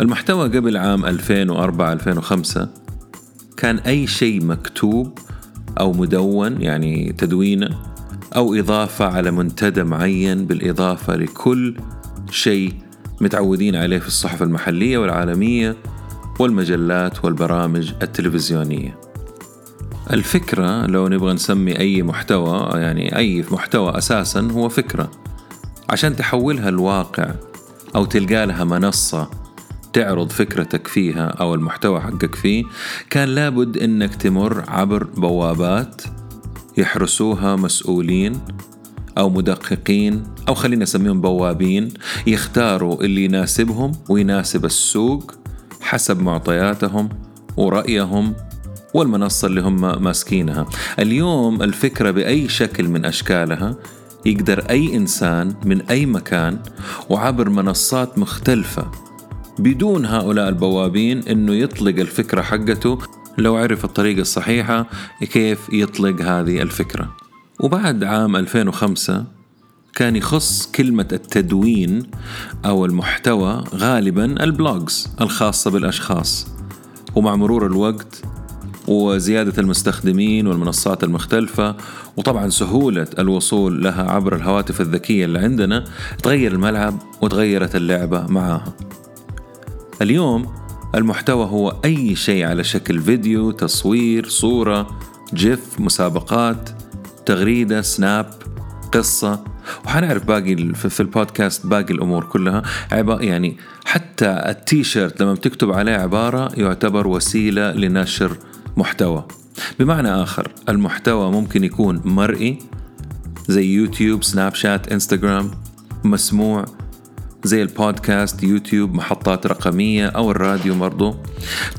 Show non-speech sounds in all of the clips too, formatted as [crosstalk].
المحتوى قبل عام 2004-2005 كان أي شيء مكتوب أو مدون يعني تدوينه أو إضافة على منتدى معين بالإضافة لكل شيء متعودين عليه في الصحف المحلية والعالمية والمجلات والبرامج التلفزيونية. الفكرة لو نبغى نسمي أي محتوى يعني أي محتوى أساسا هو فكرة. عشان تحولها الواقع أو تلقى لها منصة تعرض فكرتك فيها أو المحتوى حقك فيه كان لابد أنك تمر عبر بوابات يحرسوها مسؤولين أو مدققين أو خلينا نسميهم بوابين يختاروا اللي يناسبهم ويناسب السوق حسب معطياتهم ورأيهم والمنصة اللي هم ماسكينها. اليوم الفكرة بأي شكل من أشكالها يقدر أي إنسان من أي مكان وعبر منصات مختلفة بدون هؤلاء البوابين إنه يطلق الفكرة حقته لو عرف الطريقة الصحيحة كيف يطلق هذه الفكرة. وبعد عام 2005 كان يخص كلمة التدوين أو المحتوى غالبا البلوجز الخاصة بالأشخاص ومع مرور الوقت وزيادة المستخدمين والمنصات المختلفة وطبعا سهولة الوصول لها عبر الهواتف الذكية اللي عندنا تغير الملعب وتغيرت اللعبة معاها اليوم المحتوى هو أي شيء على شكل فيديو تصوير صورة جيف مسابقات تغريدة سناب قصة. وحنعرف باقي في البودكاست باقي الأمور كلها. يعني حتى التيشيرت لما بتكتب عليه عبارة يعتبر وسيلة لنشر محتوى. بمعنى آخر المحتوى ممكن يكون مرئي زي يوتيوب سناب شات إنستغرام مسموع زي البودكاست يوتيوب محطات رقمية أو الراديو برضو.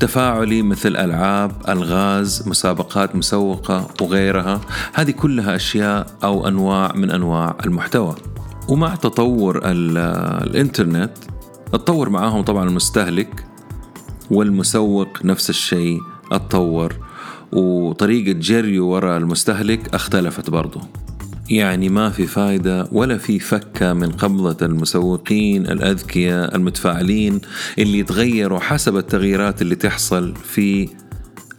تفاعلي مثل ألعاب ألغاز مسابقات مسوقة وغيرها. هذه كلها أشياء أو أنواع من أنواع المحتوى. ومع تطور الإنترنت تطور معاهم طبعا المستهلك والمسوق نفس الشيء أتطور. وطريقة جريه وراء المستهلك اختلفت برضو. يعني ما في فايدة ولا في فكة من قبضة المسوقين الأذكياء المتفاعلين اللي يتغيروا حسب التغييرات اللي تحصل في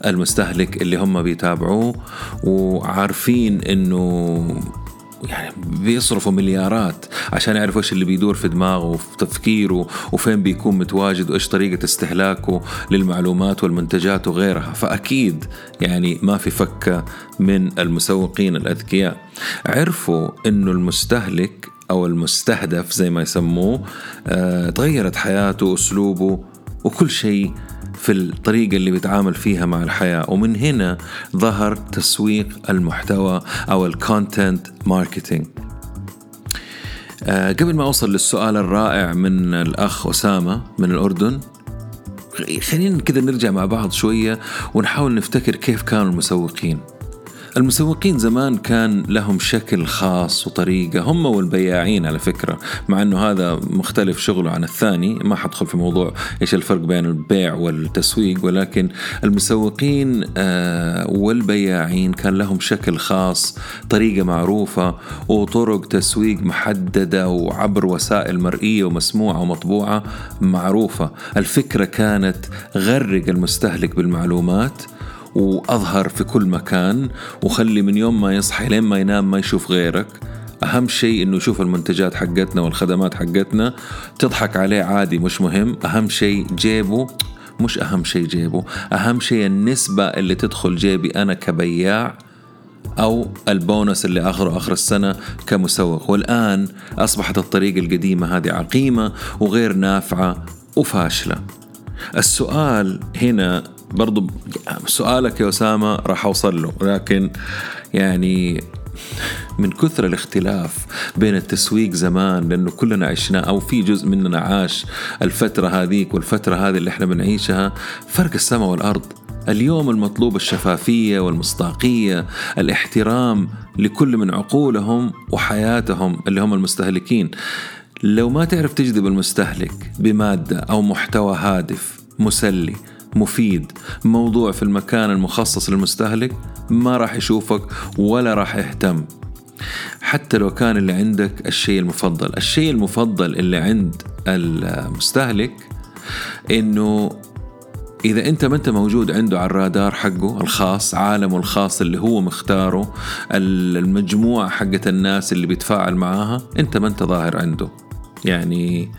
المستهلك اللي هم بيتابعوه وعارفين إنه يعني بيصرفوا مليارات عشان يعرفوا إيش اللي بيدور في دماغه وفي تفكيره وفين بيكون متواجد وإيش طريقة استهلاكه للمعلومات والمنتجات وغيرها. فأكيد يعني ما في فكة من المسوقين الأذكياء. عرفوا إنه المستهلك أو المستهدف زي ما يسموه آه تغيرت حياته وأسلوبه وكل شيء في الطريقة اللي بيتعامل فيها مع الحياة. ومن هنا ظهر تسويق المحتوى أو ال content marketing آه قبل ما أوصل للسؤال الرائع من الأخ أسامة من الأردن خلينا كذا نرجع مع بعض شوية ونحاول نفتكر كيف كانوا المسوقين. المسوقين زمان كان لهم شكل خاص وطريقة هم والبياعين على فكرة مع أنه هذا مختلف شغله عن الثاني ما حدخل في موضوع إيش الفرق بين البيع والتسويق ولكن المسوقين آه، والبياعين كان لهم شكل خاص طريقة معروفة وطرق تسويق محددة وعبر وسائل مرئية ومسموعة ومطبوعة معروفة. الفكرة كانت غرق المستهلك بالمعلومات وأظهر في كل مكان وخلي من يوم ما يصحى لين ما ينام ما يشوف غيرك. أهم شيء إنه يشوف المنتجات حقتنا والخدمات حقتنا. تضحك عليه عادي مش مهم. أهم شيء جيبه. مش أهم شيء جيبه. أهم شيء النسبة اللي تدخل جيبي أنا كبياع أو البونس اللي آخره آخر السنة كمسوق. والآن أصبحت الطريقة القديمة هذه عقيمة وغير نافعة وفاشلة. السؤال هنا برضو سؤالك يا أسامة راح أوصل له لكن يعني من كثر الاختلاف بين التسويق زمان لأنه كلنا عشنا أو في جزء مننا عاش الفترة هذيك والفترة هذه اللي إحنا بنعيشها فرق السماء والأرض. اليوم المطلوب الشفافية والمصداقية الاحترام لكل من عقولهم وحياتهم اللي هم المستهلكين. لو ما تعرف تجذب المستهلك بمادة أو محتوى هادف مسلي مفيد. موضوع في المكان المخصص للمستهلك ما راح يشوفك ولا راح يهتم. حتى لو كان اللي عندك الشيء المفضل. الشيء المفضل اللي عند المستهلك إنه إذا أنت ما أنت موجود عنده على الرادار حقه الخاص عالمه الخاص اللي هو مختاره المجموعة حقت الناس اللي بيتفاعل معاها أنت ما أنت ظاهر عنده. يعني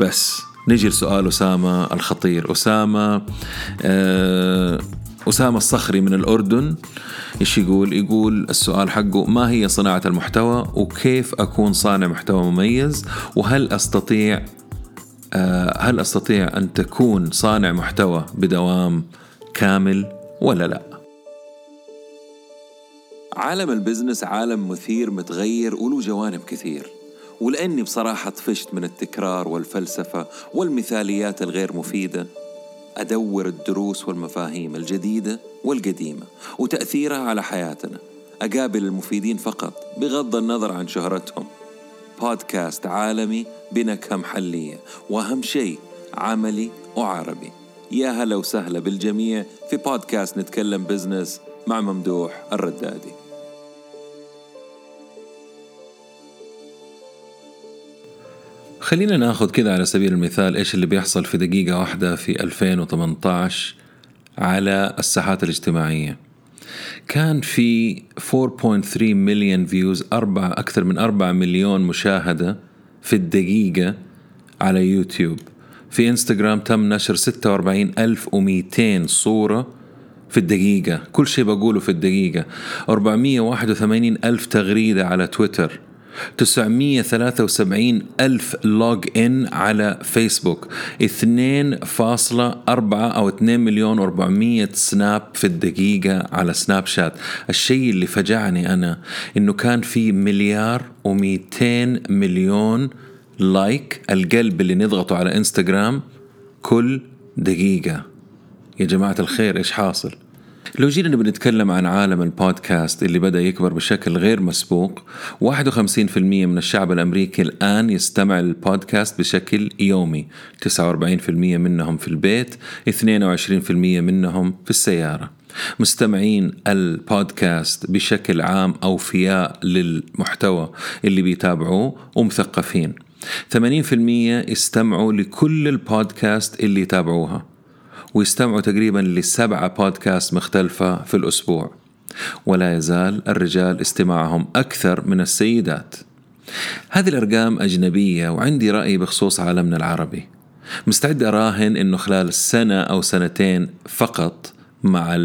بس. نجي لسؤال أسامة الخطير. أسامة آه أسامة الصخري من الأردن إيش يقول؟ يقول السؤال حقه ما هي صناعة المحتوى وكيف أكون صانع محتوى مميز؟ وهل أستطيع آه هل أستطيع أن تكون صانع محتوى بدوام كامل ولا لا؟ عالم البزنس عالم مثير متغير وله جوانب كثير. ولأني بصراحة طفشت من التكرار والفلسفة والمثاليات الغير مفيدة. أدور الدروس والمفاهيم الجديدة والقديمة وتأثيرها على حياتنا. أقابل المفيدين فقط بغض النظر عن شهرتهم. بودكاست عالمي بنكهة محلية وأهم شيء عملي وعربي. يا هلا وسهلا بالجميع في بودكاست نتكلم بزنس مع ممدوح الردادي. خلينا ناخذ كذا على سبيل المثال إيش اللي بيحصل في دقيقة واحدة في 2018 على الساحات الاجتماعية. كان في 4.3 مليون views أربع أكثر من 4 مليون مشاهدة في الدقيقة على يوتيوب. في إنستغرام تم نشر 46200 صورة في الدقيقة. كل شيء بقوله في الدقيقة. 481 ألف تغريدة على تويتر. 973 ألف log in على فيسبوك 2.4 أو 2 مليون و400 snap في الدقيقة على سناب شات الشيء اللي فجعني أنا إنه كان في مليار و200 مليون like القلب اللي نضغطه على انستغرام كل دقيقة. يا جماعة الخير إيش حاصل؟ لو جينا بنتكلم عن عالم البودكاست اللي بدأ يكبر بشكل غير مسبوق 51% من الشعب الأمريكي الآن يستمع للبودكاست بشكل يومي. 49% منهم في البيت 22% منهم في السيارة. مستمعين البودكاست بشكل عام أوفياء للمحتوى اللي بيتابعوه ومثقفين. 80% يستمعوا لكل البودكاست اللي يتابعوها. ويستمعوا تقريبا لسبعة بودكاست مختلفة في الأسبوع. ولا يزال الرجال استماعهم أكثر من السيدات. هذه الأرقام أجنبية وعندي رأي بخصوص عالمنا العربي. مستعد أراهن أنه خلال سنة أو سنتين فقط مع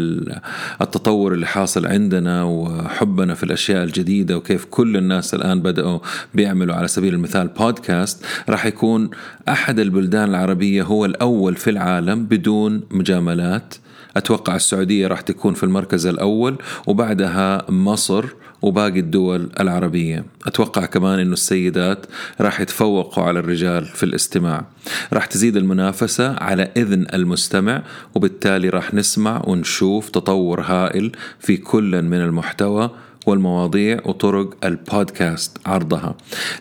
التطور اللي حاصل عندنا وحبنا في الأشياء الجديدة وكيف كل الناس الآن بدأوا بيعملوا على سبيل المثال بودكاست راح يكون أحد البلدان العربية هو الأول في العالم بدون مجاملات. أتوقع السعودية راح تكون في المركز الأول وبعدها مصر وباقي الدول العربية. أتوقع كمان أنه السيدات راح يتفوقوا على الرجال في الاستماع. راح تزيد المنافسة على إذن المستمع وبالتالي راح نسمع ونشوف تطور هائل في كل من المحتوى والمواضيع وطرق البودكاست عرضها.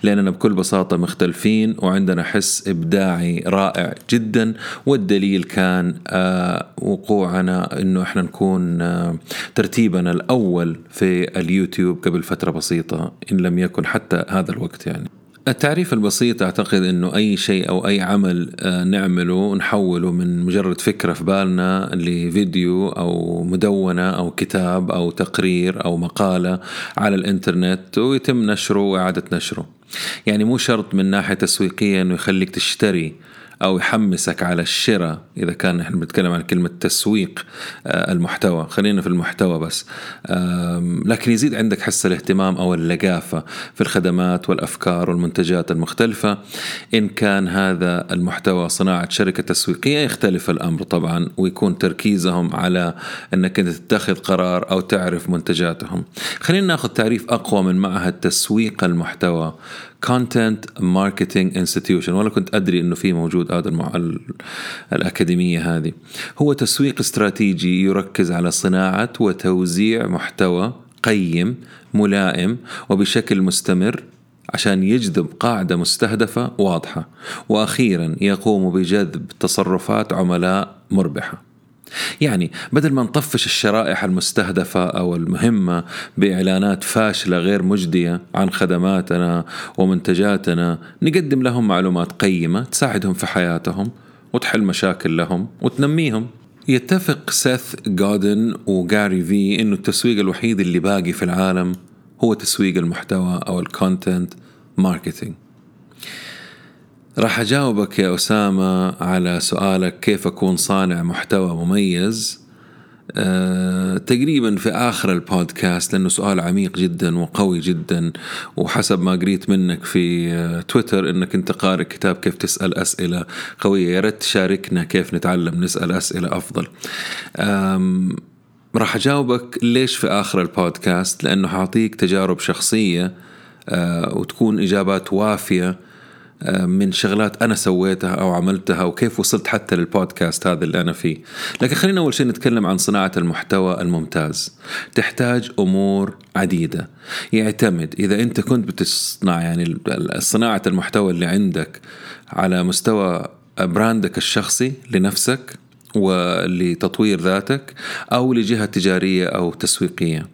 لأننا بكل بساطة مختلفين وعندنا حس إبداعي رائع جدا والدليل كان آه، وقوعنا أنه إحنا نكون آه، ترتيبنا الأول في اليوتيوب قبل فترة بسيطة إن لم يكن حتى هذا الوقت يعني. التعريف البسيط أعتقد إنه أي شيء أو أي عمل آه، نعمله نحوله من مجرد فكرة في بالنا لفيديو أو مدونة أو كتاب أو تقرير أو مقالة على الإنترنت ويتم نشره وإعادة نشره. يعني مو شرط من ناحية تسويقية إنه يخليك تشتري أو يحمسك على الشراء إذا كان نحن بنتكلم عن كلمة تسويق آه، المحتوى. خلينا في المحتوى بس. لكن يزيد عندك حس الاهتمام أو اللقافة في الخدمات والأفكار والمنتجات المختلفة. إن كان هذا المحتوى صناعة شركة تسويقية يختلف الأمر طبعا ويكون تركيزهم على إنك أنت تتخذ قرار أو تعرف منتجاتهم. خلينا ناخذ تعريف أقوى من معهد تسويق المحتوى. content marketing institution ولا كنت أدري إنه في موجود هذا المع... الأكاديمية هذه. هو تسويق استراتيجي يركز على صناعة وتوزيع محتوى قيم ملائم وبشكل مستمر عشان يجذب قاعدة مستهدفة واضحة. وأخيرا يقوم بجذب تصرفات عملاء مربحة. يعني بدل ما نطفش الشرائح المستهدفة أو المهمة بإعلانات فاشلة غير مجدية عن خدماتنا ومنتجاتنا نقدم لهم معلومات قيمة تساعدهم في حياتهم وتحل مشاكل لهم وتنميهم. يتفق سيث جودن وجاري في انه التسويق الوحيد اللي باقي في العالم هو تسويق المحتوى أو ال content marketing راح أجاوبك يا أسامة على سؤالك كيف أكون صانع محتوى مميز. أه تقريبا في آخر البودكاست لأنه سؤال عميق جدا وقوي جدا وحسب ما قريت منك في أه تويتر أنك أنت قارئ كتاب كيف تسأل أسئلة قوية. يا ريت تشاركنا كيف نتعلم نسأل أسئلة أفضل. راح أجاوبك ليش في آخر البودكاست؟ لأنه حاعطيك تجارب شخصية أه وتكون إجابات وافية من شغلات أنا سويتها أو عملتها وكيف وصلت حتى للبودكاست هذا اللي أنا فيه. لكن خلينا أول شيء نتكلم عن صناعة المحتوى الممتاز. تحتاج أمور عديدة. يعتمد إذا أنت كنت بتصنع يعني صناعة المحتوى اللي عندك على مستوى براندك الشخصي لنفسك ولتطوير ذاتك أو لجهة تجارية أو تسويقية.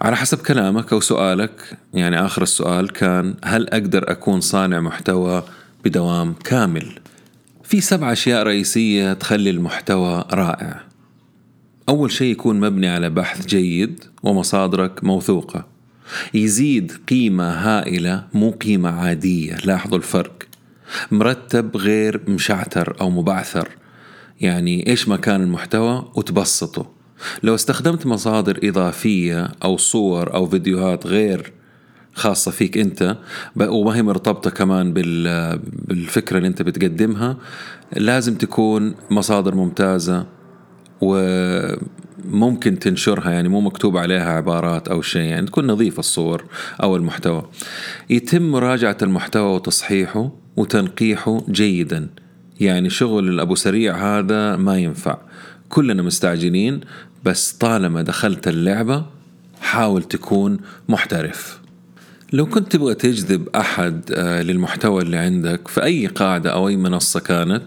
على حسب كلامك أو سؤالك يعني آخر السؤال كان هل أقدر أكون صانع محتوى بدوام كامل؟ في سبع أشياء رئيسية تخلي المحتوى رائع. أول شيء يكون مبني على بحث جيد ومصادرك موثوقة. يزيد قيمة هائلة مو قيمة عادية. لاحظوا الفرق. مرتب غير مشعتر أو مبعثر. يعني إيش ما كان المحتوى؟ وتبسطه. لو استخدمت مصادر إضافية أو صور أو فيديوهات غير خاصة فيك أنت وما هي مرتبطة كمان بالفكرة اللي أنت بتقدمها لازم تكون مصادر ممتازة وممكن تنشرها يعني مو مكتوب عليها عبارات أو شيء يعني تكون نظيفة الصور أو المحتوى. يتم مراجعة المحتوى وتصحيحه وتنقيحه جيدا. يعني شغل الأبو سريع هذا ما ينفع. كلنا مستعجلين بس طالما دخلت اللعبة حاول تكون محترف. لو كنت تبغى تجذب أحد آه، للمحتوى اللي عندك في أي قاعدة أو أي منصة كانت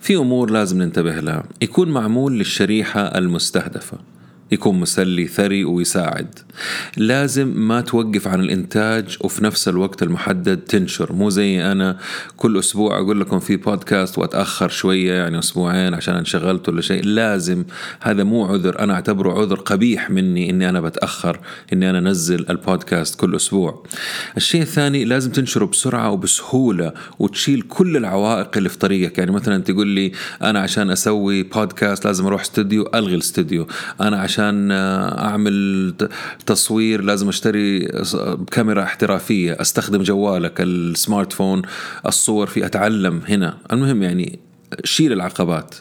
في أمور لازم ننتبه لها. يكون معمول للشريحة المستهدفة. يكون مسلي ثري ويساعد. لازم ما توقف عن الإنتاج وفي نفس الوقت المحدد تنشر. مو زي أنا كل أسبوع أقول لكم في بودكاست وأتأخر شوية يعني أسبوعين عشان انشغلت ولا شيء. لازم هذا مو عذر. أنا أعتبره عذر قبيح مني إني أنا بتأخر إني أنا أنزل البودكاست كل أسبوع. الشيء الثاني لازم تنشره بسرعة وبسهولة وتشيل كل العوائق اللي في طريقك. يعني مثلا تقول لي أنا عشان أسوي بودكاست لازم أروح استوديو ألغي الاستوديو أنا عشان عشان أعمل تصوير لازم أشتري كاميرا احترافية أستخدم جوالك السمارت فون الصور في أتعلم هنا. المهم يعني شيل العقبات.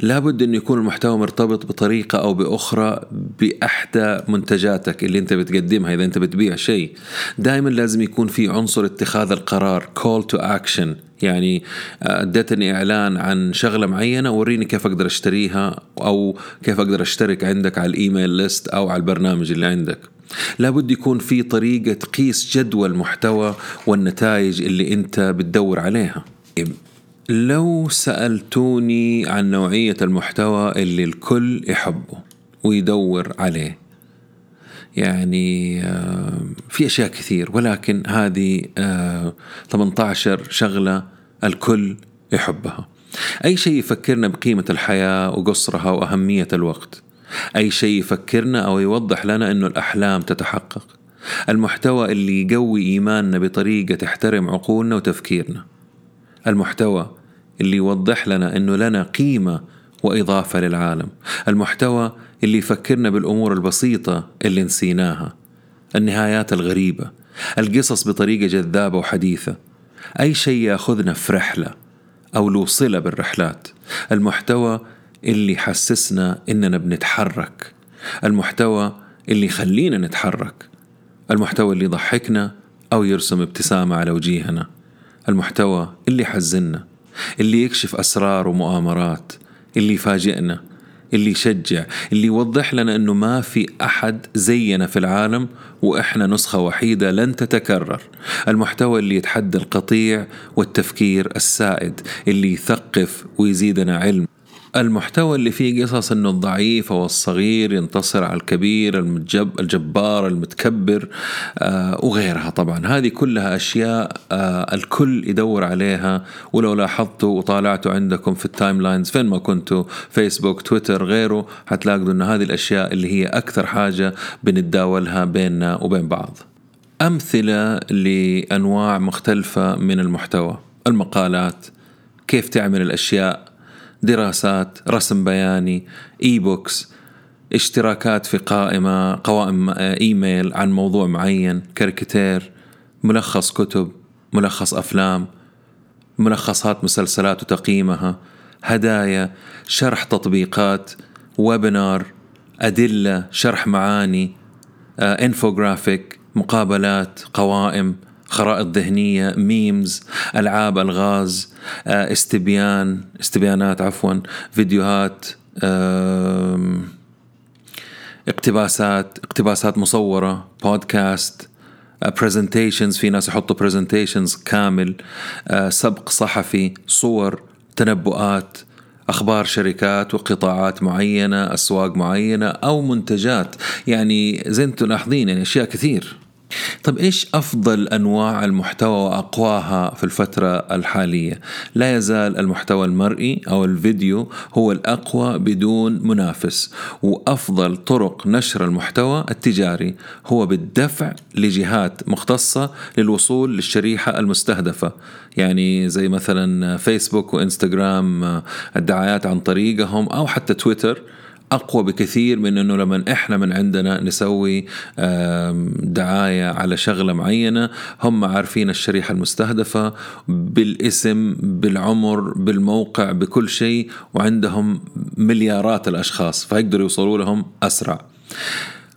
لابد انه يكون المحتوى مرتبط بطريقة أو بأخرى بأحدى منتجاتك اللي أنت بتقدمها إذا أنت بتبيع شيء. دائما لازم يكون في عنصر اتخاذ القرار call to action. يعني آه، أديتني إعلان عن شغلة معينة وريني كيف أقدر أشتريها أو كيف أقدر أشترك عندك على الإيميل ليست أو على البرنامج اللي عندك. لابد يكون في طريقة تقيس جدوى المحتوى والنتائج اللي أنت بتدور عليها. لو سألتوني عن نوعية المحتوى اللي الكل يحبه ويدور عليه يعني آه، في أشياء كثير ولكن هذه 18 آه، شغلة الكل يحبها. أي شيء يفكرنا بقيمة الحياة وقصرها وأهمية الوقت. أي شيء يفكرنا أو يوضح لنا إنه الأحلام تتحقق. المحتوى اللي يقوي إيماننا بطريقة تحترم عقولنا وتفكيرنا. المحتوى اللي يوضح لنا إنه لنا قيمة وإضافة للعالم. المحتوى اللي يفكرنا بالأمور البسيطة اللي نسيناها. النهايات الغريبة. القصص بطريقة جذابة وحديثة. أي شيء يأخذنا في رحلة أو له صلة بالرحلات. المحتوى اللي يحسسنا إننا بنتحرك. المحتوى اللي يخلينا نتحرك. المحتوى اللي يضحكنا أو يرسم ابتسامة على وجيهنا. المحتوى اللي يحزننا اللي يكشف أسرار ومؤامرات اللي يفاجئنا اللي يشجع اللي يوضح لنا إنه ما في أحد زينا في العالم وإحنا نسخة وحيدة لن تتكرر. المحتوى اللي يتحدى القطيع والتفكير السائد اللي يثقف ويزيدنا علم. المحتوى اللي فيه قصص إنه الضعيف أو الصغير ينتصر على الكبير المجب الجبار المتكبر آه وغيرها طبعا. هذه كلها أشياء آه الكل يدور عليها. ولو لاحظتوا وطالعتوا عندكم في ال timelines فين ما كنتوا فيسبوك تويتر غيره حتلاقوا إنه هذه الأشياء اللي هي أكثر حاجة بنتداولها بيننا وبين بعض. أمثلة لأنواع مختلفة من المحتوى. المقالات كيف تعمل الأشياء دراسات رسم بياني e-books اشتراكات في قائمة قوائم إيميل عن موضوع معين كاريكاتير ملخص كتب ملخص أفلام ملخصات مسلسلات وتقييمها هدايا شرح تطبيقات webinar أدلة شرح معاني انفوجرافيك مقابلات قوائم. خرائط ذهنية memes ألعاب ألغاز آه، استبيان استبيانات عفوا فيديوهات اقتباسات اقتباسات مصورة بودكاست presentations في ناس يحطوا presentations كامل آه، سبق صحفي صور تنبؤات أخبار شركات وقطاعات معينة أسواق معينة أو منتجات. يعني زي أنتم لاحظين يعني أشياء كثير. طيب إيش أفضل أنواع المحتوى وأقواها في الفترة الحالية؟ لا يزال المحتوى المرئي أو الفيديو هو الأقوى بدون منافس، وأفضل طرق نشر المحتوى التجاري هو بالدفع لجهات مختصة للوصول للشريحة المستهدفة، يعني زي مثلا فيسبوك وإنستغرام الدعايات عن طريقهم أو حتى تويتر أقوى بكثير من إنه لما إحنا من عندنا نسوي دعاية على شغلة معينة هم عارفين الشريحة المستهدفة بالاسم بالعمر بالموقع بكل شيء وعندهم مليارات الأشخاص فيقدروا يوصلوا لهم أسرع.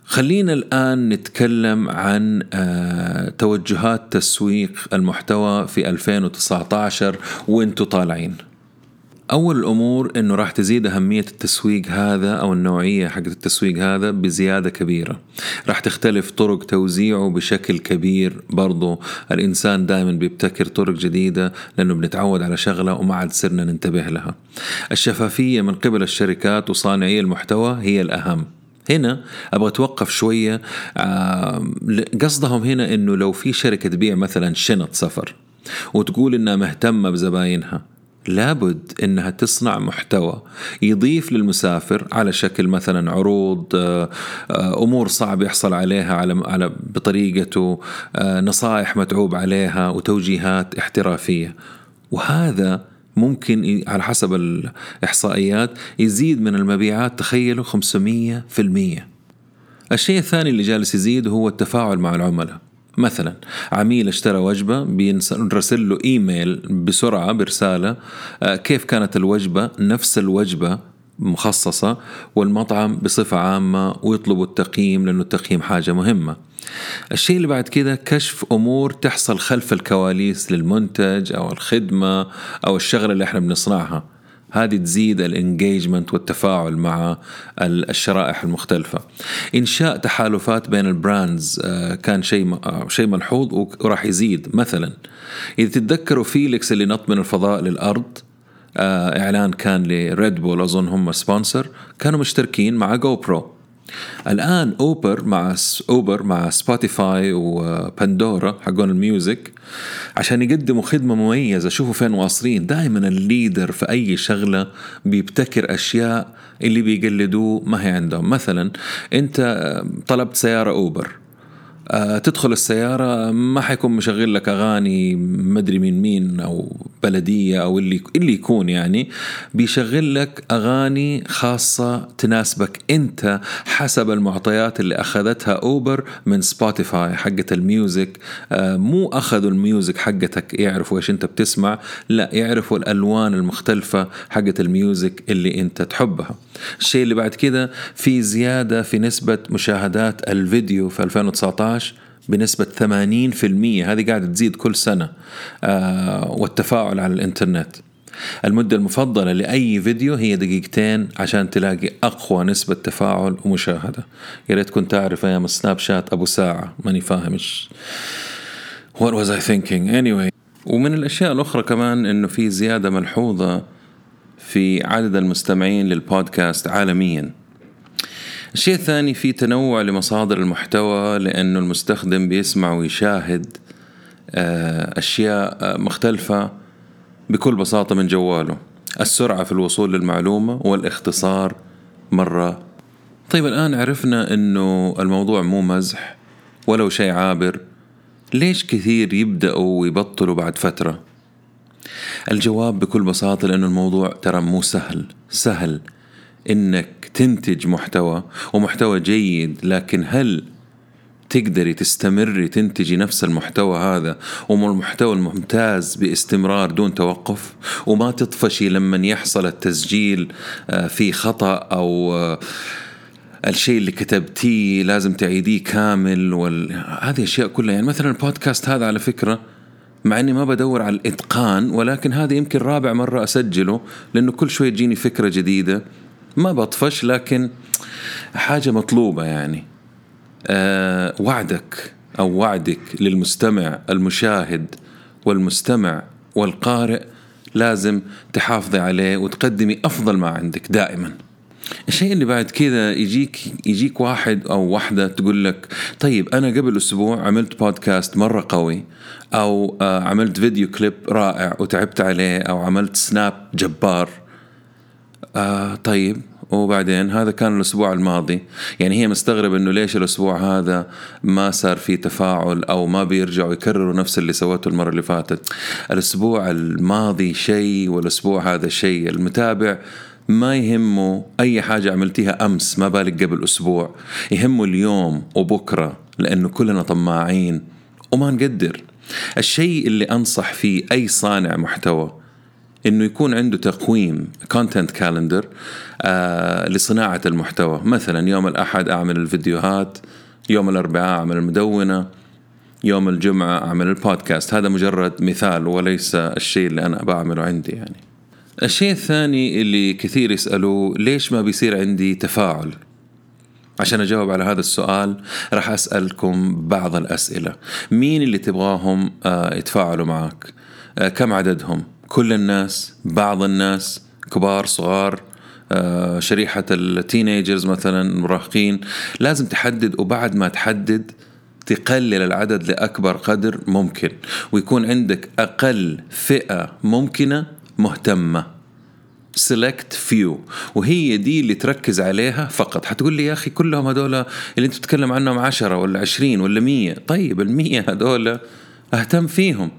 خلينا الآن نتكلم عن آه، توجهات تسويق المحتوى في 2019 وأنتم طالعين أول الأمور أنه راح تزيد أهمية التسويق هذا أو النوعية حق التسويق هذا بزيادة كبيرة. راح تختلف طرق توزيعه بشكل كبير برضو. الإنسان دائما بيبتكر طرق جديدة لأنه بنتعود على شغلة وما عاد صرنا ننتبه لها. الشفافية من قبل الشركات وصانعي المحتوى هي الأهم. هنا أبغى أتوقف شوية قصدهم هنا إنه لو في شركة تبيع مثلا شنط سفر وتقول إنها مهتمة بزباينها لابد إنها تصنع محتوى يضيف للمسافر على شكل مثلا عروض آه، آه، أمور صعب يحصل عليها على على بطريقته آه، نصائح متعوب عليها وتوجيهات احترافية. وهذا ممكن على حسب الإحصائيات يزيد من المبيعات تخيلوا 500% الشيء الثاني اللي جالس يزيد هو التفاعل مع العملاء. مثلا عميل اشترى وجبة بيرسل له إيميل بسرعة برسالة آه، كيف كانت الوجبة؟ نفس الوجبة مخصصة والمطعم بصفة عامة ويطلبوا التقييم لأنه التقييم حاجة مهمة. الشيء اللي بعد كده كشف أمور تحصل خلف الكواليس للمنتج أو الخدمة أو الشغلة اللي إحنا بنصنعها. هذه تزيد الانجيجمنت والتفاعل مع الشرائح المختلفة. إنشاء تحالفات بين ال brands آه، كان شيء آه، شيء ملحوظ وراح يزيد. مثلا إذا تتذكروا فيليكس اللي نط من الفضاء للأرض آه، إعلان كان لريد بول أظن هم sponsor كانوا مشتركين مع جو برو الآن أوبر مع أوبر مع سبوتيفاي وباندورا حقون ال music عشان يقدموا خدمة مميزة. شوفوا فين واصلين. دائما ال leader في أي شغلة بيبتكر أشياء اللي بيقلدوه ما هي عندهم. مثلا أنت طلبت سيارة أوبر. تدخل السيارة ما حيكون مشغل لك أغاني مدري من مين أو بلدية أو اللي اللي يكون يعني. بيشغل لك أغاني خاصة تناسبك أنت حسب المعطيات اللي أخذتها أوبر من سبوتيفاي حقة ال music. آه، مو أخذوا ال music حقتك يعرفوا إيش أنت بتسمع لا يعرفوا الألوان المختلفة حقة ال music اللي أنت تحبها. الشيء اللي بعد كده في زيادة في نسبة مشاهدات الفيديو في 2019 بنسبة 80% هذه قاعدة تزيد كل سنة آه والتفاعل على الإنترنت. المدة المفضلة لأي فيديو هي دقيقتين عشان تلاقي أقوى نسبة تفاعل ومشاهدة. يا ريت كنت أعرف أيام السناب شات أبو ساعة ماني فاهم إيش. What was I thinking? Anyway. ومن الأشياء الأخرى كمان إنه في زيادة ملحوظة في عدد المستمعين للبودكاست عالميا. الشيء الثاني في تنوع لمصادر المحتوى لأنه المستخدم بيسمع ويشاهد آه، أشياء آه، مختلفة بكل بساطة من جواله. السرعة في الوصول للمعلومة والاختصار مرة. طيب الآن عرفنا أنه الموضوع مو مزح ولو شيء عابر. ليش كثير يبدأوا ويبطلوا بعد فترة؟ الجواب بكل بساطة لأنه الموضوع ترى مو سهل. سهل إنك تنتج محتوى ومحتوى جيد لكن هل تقدري تستمري تنتجي نفس المحتوى هذا والمحتوى الممتاز باستمرار دون توقف؟ وما تطفشي لما يحصل التسجيل آه، في خطأ أو آه، الشيء اللي كتبتيه لازم تعيديه كامل وال... هذه أشياء كلها. يعني مثلا البودكاست هذا على فكرة مع إني ما بدور على الإتقان ولكن هذا يمكن رابع مرة أسجله لأنه كل شوي تجيني فكرة جديدة. ما بطفش لكن حاجة مطلوبة يعني. أه وعدك أو وعدك للمستمع المشاهد والمستمع والقارئ لازم تحافظي عليه وتقدمي أفضل ما عندك دائما. الشيء اللي بعد كذا يجيك يجيك واحد أو واحدة تقول لك طيب أنا قبل أسبوع عملت بودكاست مرة قوي أو آه، عملت فيديو كليب رائع وتعبت عليه أو عملت سناب جبار. آه طيب وبعدين هذا كان الأسبوع الماضي. يعني هي مستغرب إنه ليش الأسبوع هذا ما صار في تفاعل أو ما بيرجعوا يكرروا نفس اللي سوته المرة اللي فاتت. الأسبوع الماضي شيء والأسبوع هذا شيء. المتابع ما يهمه أي حاجة عملتيها أمس ما بالك قبل أسبوع. يهمه اليوم وبكرة لأنه كلنا طماعين وما نقدر. الشيء اللي أنصح فيه أي صانع محتوى إنه يكون عنده تقويم content calendar آه لصناعة المحتوى. مثلا يوم الأحد أعمل الفيديوهات يوم الأربعاء أعمل المدونة يوم الجمعة أعمل البودكاست. هذا مجرد مثال وليس الشيء اللي أنا بعمله عندي يعني. الشيء الثاني اللي كثير يسألوا ليش ما بيصير عندي تفاعل؟ عشان أجاوب على هذا السؤال راح أسألكم بعض الأسئلة. مين اللي تبغاهم آه، يتفاعلوا معك آه، كم عددهم؟ كل الناس؟ بعض الناس؟ كبار صغار؟ آه، شريحة التينيجرز مثلا المراهقين لازم تحدد وبعد ما تحدد تقلل العدد لأكبر قدر ممكن. ويكون عندك أقل فئة ممكنة مهتمة. select few وهي دي اللي تركز عليها فقط. حتقول لي يا أخي كلهم هذول اللي أنت تتكلم عنهم عشرة ولا عشرين ولا مية. طيب المية هذول أهتم فيهم.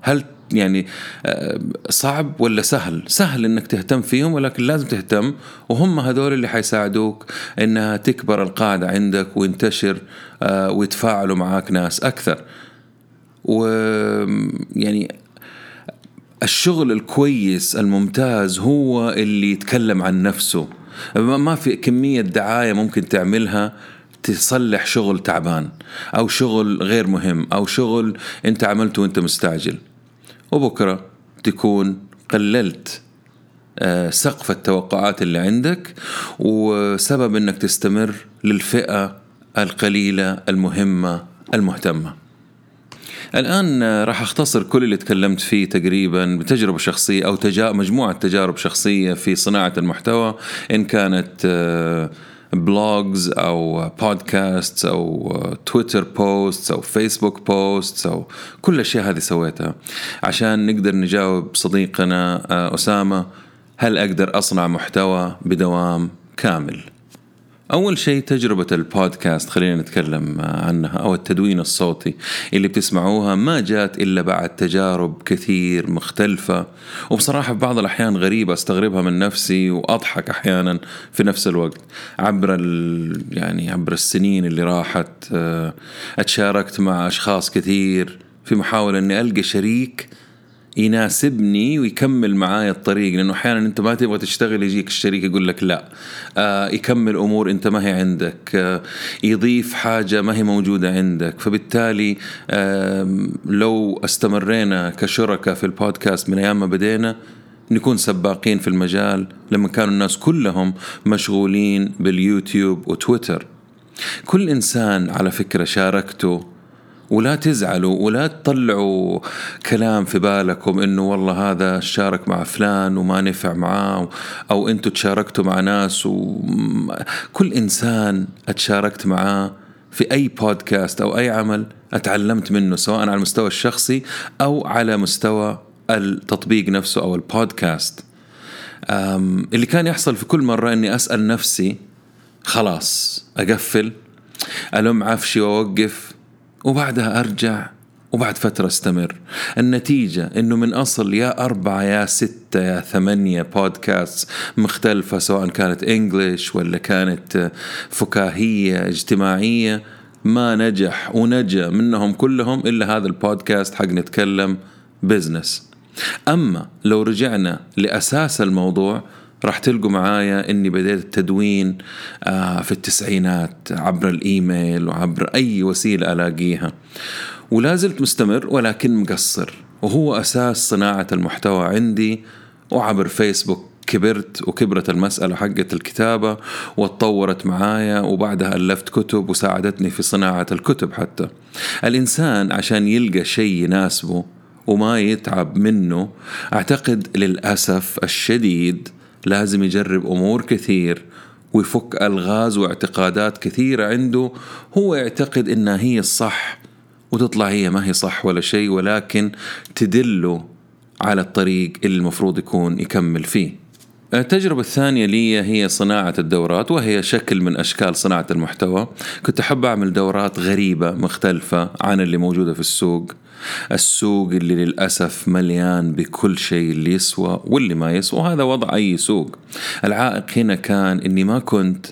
هل يعني آه، صعب ولا سهل؟ سهل إنك تهتم فيهم ولكن لازم تهتم. وهم هذول اللي حيساعدوك إنها تكبر القاعدة عندك وينتشر آه، ويتفاعلوا معاك ناس أكثر. ويعني الشغل الكويس الممتاز هو اللي يتكلم عن نفسه. ما في كمية دعاية ممكن تعملها تصلح شغل تعبان أو شغل غير مهم أو شغل أنت عملته وأنت مستعجل. وبكرة تكون قللت آه، سقف التوقعات اللي عندك وسبب إنك تستمر للفئة القليلة المهمة المهتمة. الآن راح أختصر كل اللي تكلمت فيه تقريبا بتجربة شخصية أو تجا مجموعة تجارب شخصية في صناعة المحتوى إن كانت blogs آه، أو بودكاست أو تويتر posts أو فيسبوك posts أو كل الأشياء هذه سويتها. عشان نقدر نجاوب صديقنا آه، أسامة هل أقدر أصنع محتوى بدوام كامل؟ أول شيء تجربة البودكاست خلينا نتكلم عنها أو التدوين الصوتي اللي بتسمعوها ما جات إلا بعد تجارب كثير مختلفة. وبصراحة في بعض الأحيان غريبة أستغربها من نفسي وأضحك أحيانا في نفس الوقت. عبر يعني عبر السنين اللي راحت آه، أتشاركت مع أشخاص كثير في محاولة أني ألقى شريك يناسبني ويكمل معاي الطريق لأنه أحيانا أنت ما تبغى تشتغل يجيك الشريك يقول لك لا. آه يكمل أمور أنت ما هي عندك. آه يضيف حاجة ما هي موجودة عندك. فبالتالي آه لو استمرينا كشركاء في البودكاست من أيام ما بدينا نكون سباقين في المجال لما كانوا الناس كلهم مشغولين باليوتيوب وتويتر. كل إنسان على فكرة شاركته ولا تزعلوا ولا تطلعوا كلام في بالكم إنه والله هذا شارك مع فلان وما نفع معاه أو أنتم تشاركتوا مع ناس وكل إنسان أتشاركت معاه في أي بودكاست أو أي عمل أتعلمت منه سواء على المستوى الشخصي أو على مستوى التطبيق نفسه أو البودكاست اللي كان يحصل في كل مرة إني أسأل نفسي خلاص أقفل ألم عفشي وأوقف وبعدها أرجع وبعد فترة استمر. النتيجة إنه من أصل يا أربعة يا ستة يا ثمانية بودكاست مختلفة سواء كانت انجلش ولا كانت فكاهية اجتماعية ما نجح ونجا منهم كلهم إلا هذا البودكاست حق نتكلم بزنس أما لو رجعنا لأساس الموضوع راح تلقوا معايا إني بديت التدوين آه، في التسعينات عبر الإيميل وعبر أي وسيلة ألاقيها. ولا زلت مستمر ولكن مقصر وهو أساس صناعة المحتوى عندي. وعبر فيسبوك كبرت وكبرت المسألة حقت الكتابة واتطورت معايا وبعدها ألفت كتب وساعدتني في صناعة الكتب حتى. الإنسان عشان يلقى شيء يناسبه وما يتعب منه أعتقد للأسف الشديد لازم يجرب أمور كثير ويفك ألغاز واعتقادات كثيرة عنده. هو يعتقد إنها هي الصح وتطلع هي ما هي صح ولا شيء ولكن تدله على الطريق اللي المفروض يكون يكمل فيه. التجربة الثانية لي هي صناعة الدورات وهي شكل من أشكال صناعة المحتوى. كنت أحب أعمل دورات غريبة مختلفة عن اللي موجودة في السوق. السوق اللي للأسف مليان بكل شيء اللي يسوى واللي ما يسوى وهذا وضع أي سوق. العائق هنا كان أني ما كنت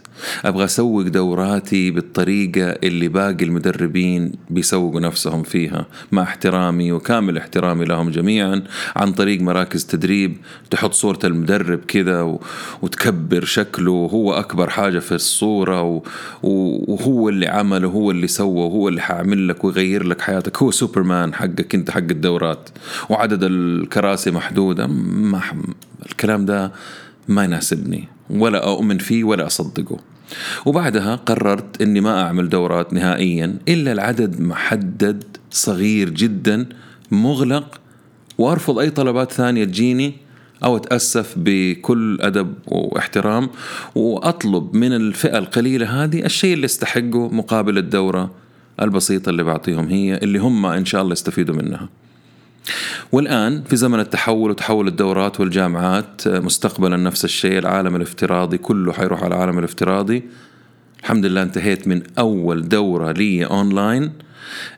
أبغى أسوق دوراتي بالطريقة اللي باقي المدربين بيسوقوا نفسهم فيها. مع احترامي وكامل احترامي لهم جميعا عن طريق مراكز تدريب تحط صورة المدرب كذا وتكبر شكله. وهو أكبر حاجة في الصورة وهو اللي عمل وهو اللي سوى وهو اللي حعمل لك ويغير لك حياتك. هو سوبرمان حقك انت حق الدورات. وعدد الكراسي محدودة ما الكلام ده ما يناسبني. ولا أؤمن فيه ولا أصدقه. وبعدها قررت إني ما أعمل دورات نهائيا إلا العدد محدد صغير جدا مغلق. وأرفض أي طلبات ثانية تجيني أو أتأسف بكل أدب واحترام. وأطلب من الفئة القليلة هذه الشيء اللي يستحقه مقابل الدورة. البسيطة اللي بعطيهم هي اللي هم إن شاء الله يستفيدوا منها. والآن في زمن التحول وتحول الدورات والجامعات مستقبلا نفس الشيء العالم الافتراضي كله حيروح على العالم الافتراضي. الحمد لله انتهيت من أول دورة لي أونلاين.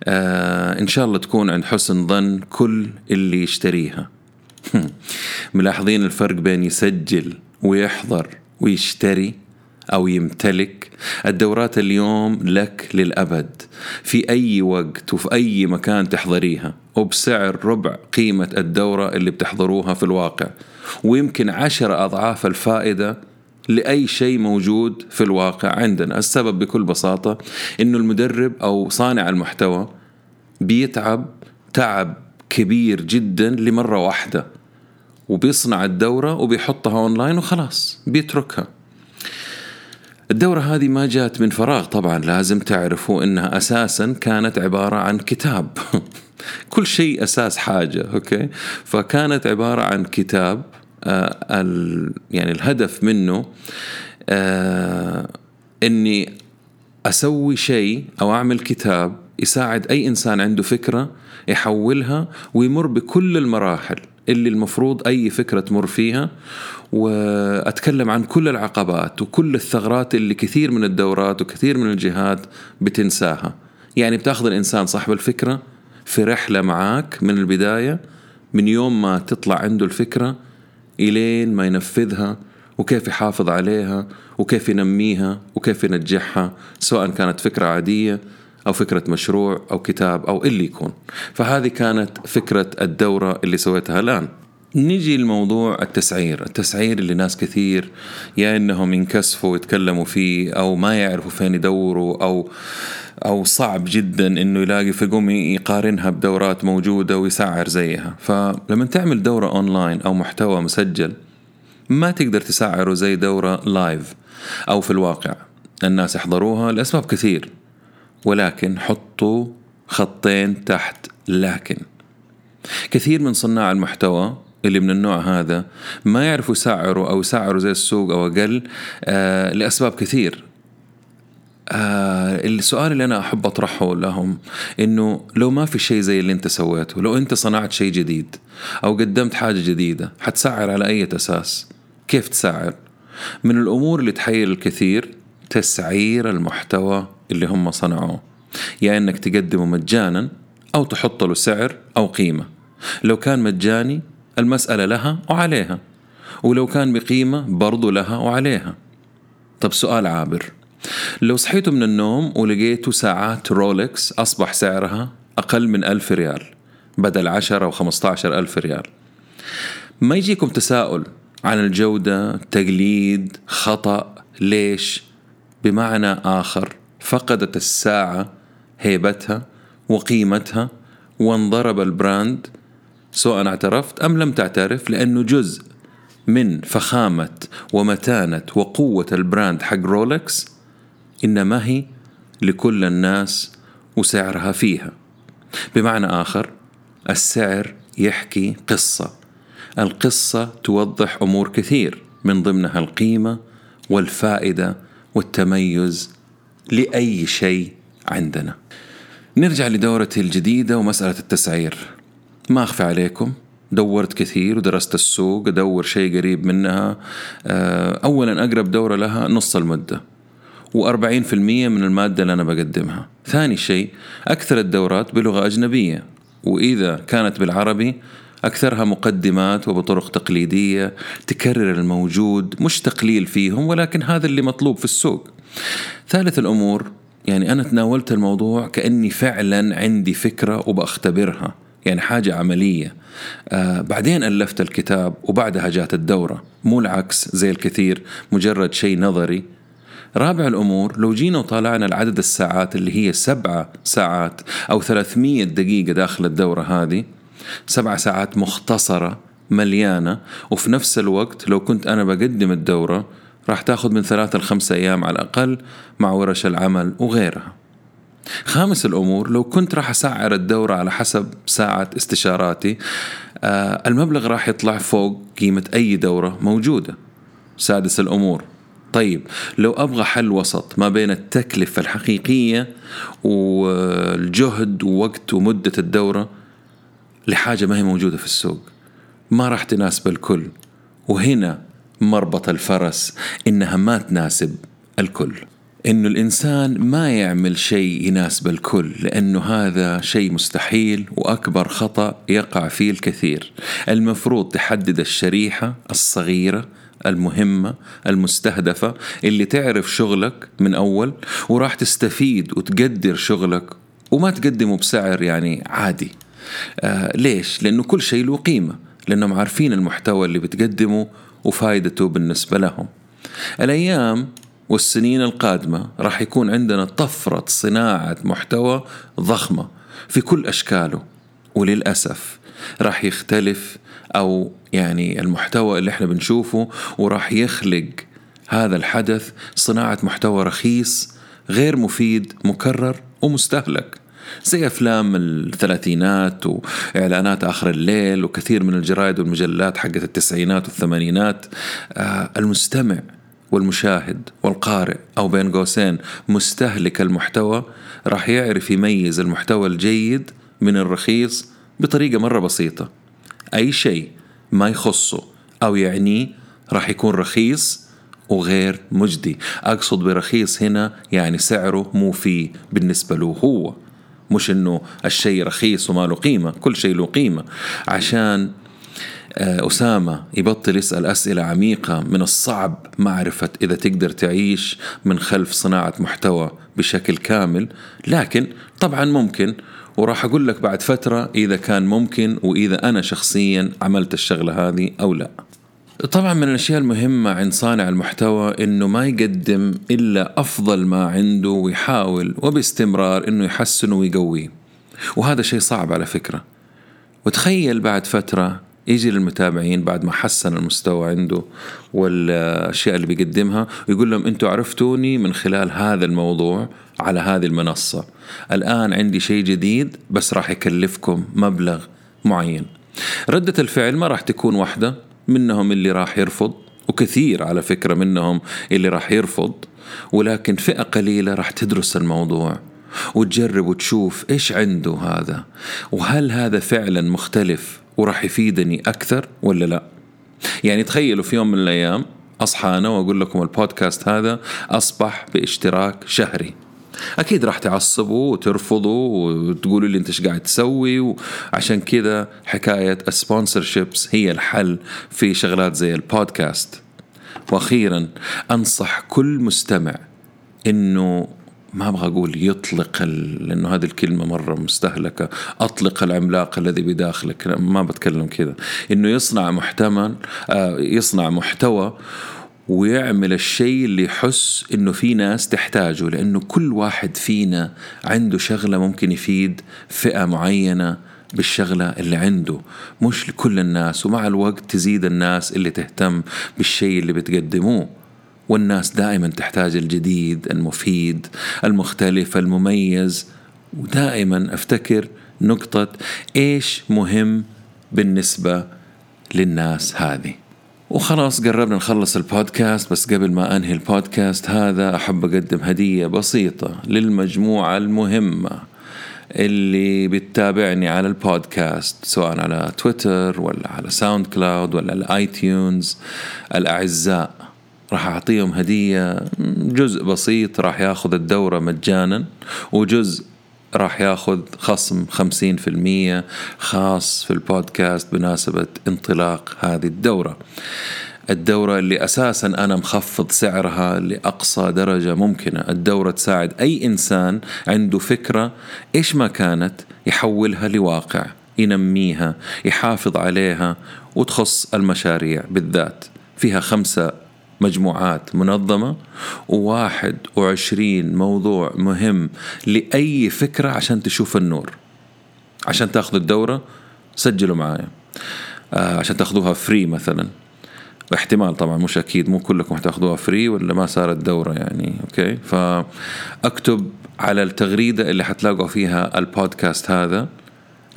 آه إن شاء الله تكون عند حسن ظن كل اللي يشتريها. [laughs] ملاحظين الفرق بين يسجل ويحضر ويشتري؟ أو يمتلك الدورات اليوم لك للأبد. في أي وقت وفي أي مكان تحضريها وبسعر ربع قيمة الدورة اللي بتحضروها في الواقع. ويمكن عشر أضعاف الفائدة لأي شيء موجود في الواقع عندنا. السبب بكل بساطة أنه المدرب أو صانع المحتوى بيتعب تعب كبير جدا لمرة واحدة وبيصنع الدورة وبيحطها أونلاين وخلاص بيتركها. الدورة هذه ما جات من فراغ. طبعا لازم تعرفوا إنها أساسا كانت عبارة عن كتاب. [laughs] كل شيء أساس حاجة okay؟ فكانت عبارة عن كتاب آه يعني الهدف منه آه إني أسوي شيء أو أعمل كتاب يساعد أي إنسان عنده فكرة يحولها ويمر بكل المراحل. اللي المفروض أي فكرة تمر فيها وأتكلم عن كل العقبات وكل الثغرات اللي كثير من الدورات وكثير من الجهات بتنساها. يعني بتاخذ الإنسان صاحب الفكرة في رحلة معاك من البداية من يوم ما تطلع عنده الفكرة إلين ما ينفذها وكيف يحافظ عليها وكيف ينميها وكيف ينجحها سواء كانت فكرة عادية أو فكرة مشروع أو كتاب أو اللي يكون. فهذه كانت فكرة الدورة اللي سويتها الآن. نيجي لموضوع التسعير. التسعير اللي ناس كثير يا إنهم ينكسفوا ويتكلموا فيه أو ما يعرفوا فين يدوروا أو أو صعب جدا إنه يلاقي فيقوم يقارنها بدورات موجودة ويسعر زيها. فلما تعمل دورة أونلاين أو محتوى مسجل ما تقدر تسعره زي دورة لايف أو في الواقع. الناس يحضروها لأسباب كثير. ولكن حطوا خطين تحت. لكن كثير من صناع المحتوى اللي من النوع هذا ما يعرفوا يسعروا أو يسعروا زي السوق أو أقل آه لأسباب كثير. آه السؤال اللي أنا أحب أطرحه لهم إنه لو ما في شيء زي اللي أنت سويته لو أنت صنعت شيء جديد أو قدمت حاجة جديدة حتسعر على أي أساس؟ كيف تسعر؟ من الأمور اللي تحير الكثير تسعير المحتوى اللي هم صنعوه. يا يعني إنك تقدمه مجانا أو تحط له سعر أو قيمة. لو كان مجاني المسألة لها وعليها. ولو كان بقيمة برضو لها وعليها. طب سؤال عابر. لو صحيتوا من النوم ولقيتوا ساعات رولكس أصبح سعرها أقل من ألف ريال بدل عشر أو خمسة عشر ألف ريال. ما يجيكم تساؤل عن الجودة تقليد خطأ ليش؟ بمعنى آخر فقدت الساعة هيبتها وقيمتها وانضرب ال brand. سواء اعترفت أم لم تعترف لأنه جزء من فخامة ومتانة وقوة ال brand حق رولكس إنما هي لكل الناس وسعرها فيها. بمعنى آخر السعر يحكي قصة. القصة توضح أمور كثير من ضمنها القيمة والفائدة والتميز لأي شيء عندنا. نرجع لدورتي الجديدة ومسألة التسعير. ما أخفى عليكم. دورت كثير ودرست السوق أدور شيء قريب منها. آه، أولا أقرب دورة لها نص المدة. و40% من المادة اللي أنا بقدمها. ثاني شيء أكثر الدورات بلغة أجنبية. وإذا كانت بالعربي أكثرها مقدمات وبطرق تقليدية تكرر الموجود مش تقليل فيهم ولكن هذا اللي مطلوب في السوق. ثالث الأمور يعني أنا تناولت الموضوع كأني فعلا عندي فكرة وبأختبرها يعني حاجة عملية. آه بعدين ألفت الكتاب وبعدها جات الدورة. مو العكس زي الكثير مجرد شيء نظري. رابع الأمور لو جينا وطالعنا العدد الساعات اللي هي سبعة ساعات أو 300 دقيقة داخل الدورة هذه سبعة ساعات مختصرة مليانة. وفي نفس الوقت لو كنت أنا بقدم الدورة راح تاخذ من ثلاثة لخمسة أيام على الأقل مع ورش العمل وغيرها. خامس الأمور لو كنت راح أسعر الدورة على حسب ساعة استشاراتي آه المبلغ راح يطلع فوق قيمة أي دورة موجودة. سادس الأمور طيب لو أبغى حل وسط ما بين التكلفة الحقيقية والجهد ووقت ومدة الدورة لحاجة ما هي موجودة في السوق. ما راح تناسب الكل. وهنا مربط الفرس إنها ما تناسب الكل. إنه الإنسان ما يعمل شيء يناسب الكل لأنه هذا شيء مستحيل وأكبر خطأ يقع فيه الكثير. المفروض تحدد الشريحة الصغيرة المهمة المستهدفة اللي تعرف شغلك من أول وراح تستفيد وتقدر شغلك وما تقدمه بسعر يعني عادي. آه ليش؟ لأنه كل شيء له قيمة لأنهم عارفين المحتوى اللي بتقدمه وفائدته بالنسبة لهم الأيام والسنين القادمة راح يكون عندنا طفرة صناعة محتوى ضخمة في كل أشكاله وللأسف راح يختلف أو يعني المحتوى اللي إحنا بنشوفه وراح يخلق هذا الحدث صناعة محتوى رخيص غير مفيد مكرر ومستهلك زي أفلام الثلاثينات وإعلانات آخر الليل وكثير من الجرايد والمجلات حقت التسعينات والثمانينات. آه المستمع والمشاهد والقارئ أو بين قوسين مستهلك المحتوى راح يعرف يميز المحتوى الجيد من الرخيص بطريقة مرة بسيطة. أي شيء ما يخصه أو يعنيه راح يكون رخيص وغير مجدي. أقصد برخيص هنا يعني سعره مو فيه بالنسبة له هو. مش إنه الشيء رخيص وما له قيمة كل شيء له قيمة. عشان آه، أسامة يبطل يسأل أسئلة عميقة من الصعب معرفة إذا تقدر تعيش من خلف صناعة محتوى بشكل كامل. لكن طبعا ممكن وراح أقول لك بعد فترة إذا كان ممكن وإذا أنا شخصيا عملت الشغلة هذه أو لا. طبعا من الأشياء المهمة عند صانع المحتوى إنه ما يقدم إلا أفضل ما عنده ويحاول وباستمرار إنه يحسنه ويقويه. وهذا شيء صعب على فكرة. وتخيل بعد فترة يجي للمتابعين بعد ما حسن المستوى عنده والأشياء اللي بيقدمها ويقول لهم أنتم عرفتوني من خلال هذا الموضوع على هذه المنصة. الآن عندي شيء جديد بس راح يكلفكم مبلغ معين. ردة الفعل ما راح تكون واحدة. منهم اللي راح يرفض وكثير على فكرة منهم اللي راح يرفض ولكن فئة قليلة راح تدرس الموضوع وتجرب وتشوف إيش عنده هذا وهل هذا فعلا مختلف وراح يفيدني أكثر ولا لا؟ يعني تخيلوا في يوم من الأيام أصحى أنا وأقول لكم البودكاست هذا أصبح باشتراك شهري. أكيد راح تعصبوا وترفضوا وتقولوا لي أنت إيش قاعد تسوي وعشان كذا حكاية ال sponsorships هي الحل في شغلات زي البودكاست. وأخيرا أنصح كل مستمع إنه ما أبغى أقول يطلق لأنه هذه الكلمة مرة مستهلكة. أطلق العملاق الذي بداخلك. ما بتكلم كذا. إنه يصنع محتمل آه، يصنع محتوى ويعمل الشيء اللي يحس إنه في ناس تحتاجه لأنه كل واحد فينا عنده شغلة ممكن يفيد فئة معينة بالشغلة اللي عنده. مش لكل الناس ومع الوقت تزيد الناس اللي تهتم بالشيء اللي بتقدموه. والناس دائما تحتاج الجديد المفيد المختلف المميز. ودائما أفتكر نقطة إيش مهم بالنسبة للناس هذه. وخلاص قربنا نخلص البودكاست بس قبل ما أنهي البودكاست هذا أحب أقدم هدية بسيطة للمجموعة المهمة اللي بتتابعني على البودكاست سواء على تويتر ولا على ساوند كلاود ولا الآي تيونز الأعزاء راح أعطيهم هدية جزء بسيط راح ياخذ الدورة مجانا وجزء راح ياخذ خصم 50% خاص في البودكاست بمناسبة انطلاق هذه الدورة. الدورة اللي أساسا أنا مخفض سعرها لأقصى درجة ممكنة. الدورة تساعد أي إنسان عنده فكرة إيش ما كانت يحولها لواقع ينميها يحافظ عليها وتخص المشاريع بالذات. فيها خمسة مجموعات منظمة وواحد وعشرين موضوع مهم لأي فكرة عشان تشوف النور. عشان تاخذوا الدورة سجلوا معايا. آه عشان تاخذوها free مثلا. احتمال طبعا مش أكيد مو كلكم حتاخذوها free ولا ما صارت دورة يعني okay؟ فأكتب على التغريدة اللي حتلاقوا فيها البودكاست هذا.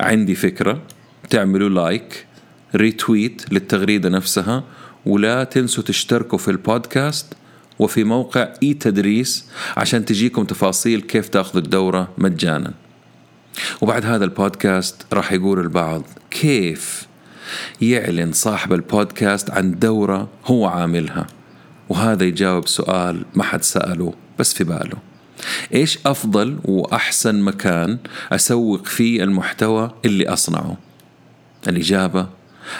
عندي فكرة تعملوا like retweet للتغريدة نفسها ولا تنسوا تشتركوا في البودكاست وفي موقع اي تدريس عشان تجيكم تفاصيل كيف تاخذوا الدورة مجانا. وبعد هذا البودكاست راح يقول البعض كيف يعلن صاحب البودكاست عن دورة هو عاملها. وهذا يجاوب سؤال ما حد سأله بس في باله. إيش أفضل وأحسن مكان أسوق فيه المحتوى اللي أصنعه؟ الإجابة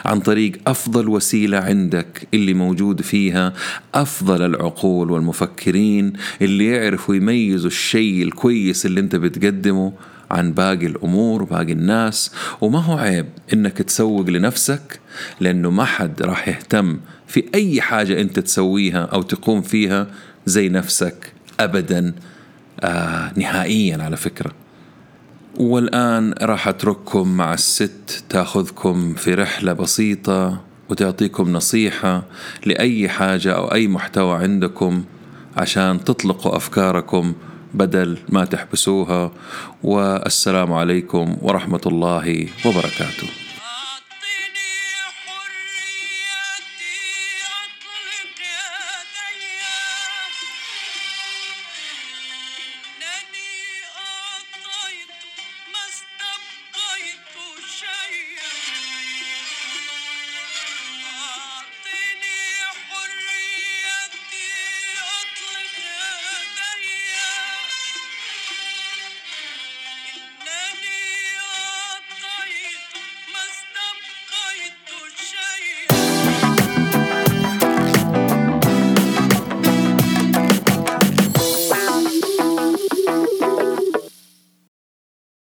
عن طريق أفضل وسيلة عندك اللي موجود فيها أفضل العقول والمفكرين اللي يعرفوا يميزوا الشيء الكويس اللي أنت بتقدمه عن باقي الأمور وباقي الناس. وما هو عيب إنك تسوق لنفسك لأنه ما حد راح يهتم في أي حاجة أنت تسويها أو تقوم فيها زي نفسك ابدا آه نهائيا على فكرة. والآن راح أترككم مع الست تأخذكم في رحلة بسيطة وتعطيكم نصيحة لأي حاجة أو أي محتوى عندكم عشان تطلقوا أفكاركم بدل ما تحبسوها. والسلام عليكم ورحمة الله وبركاته.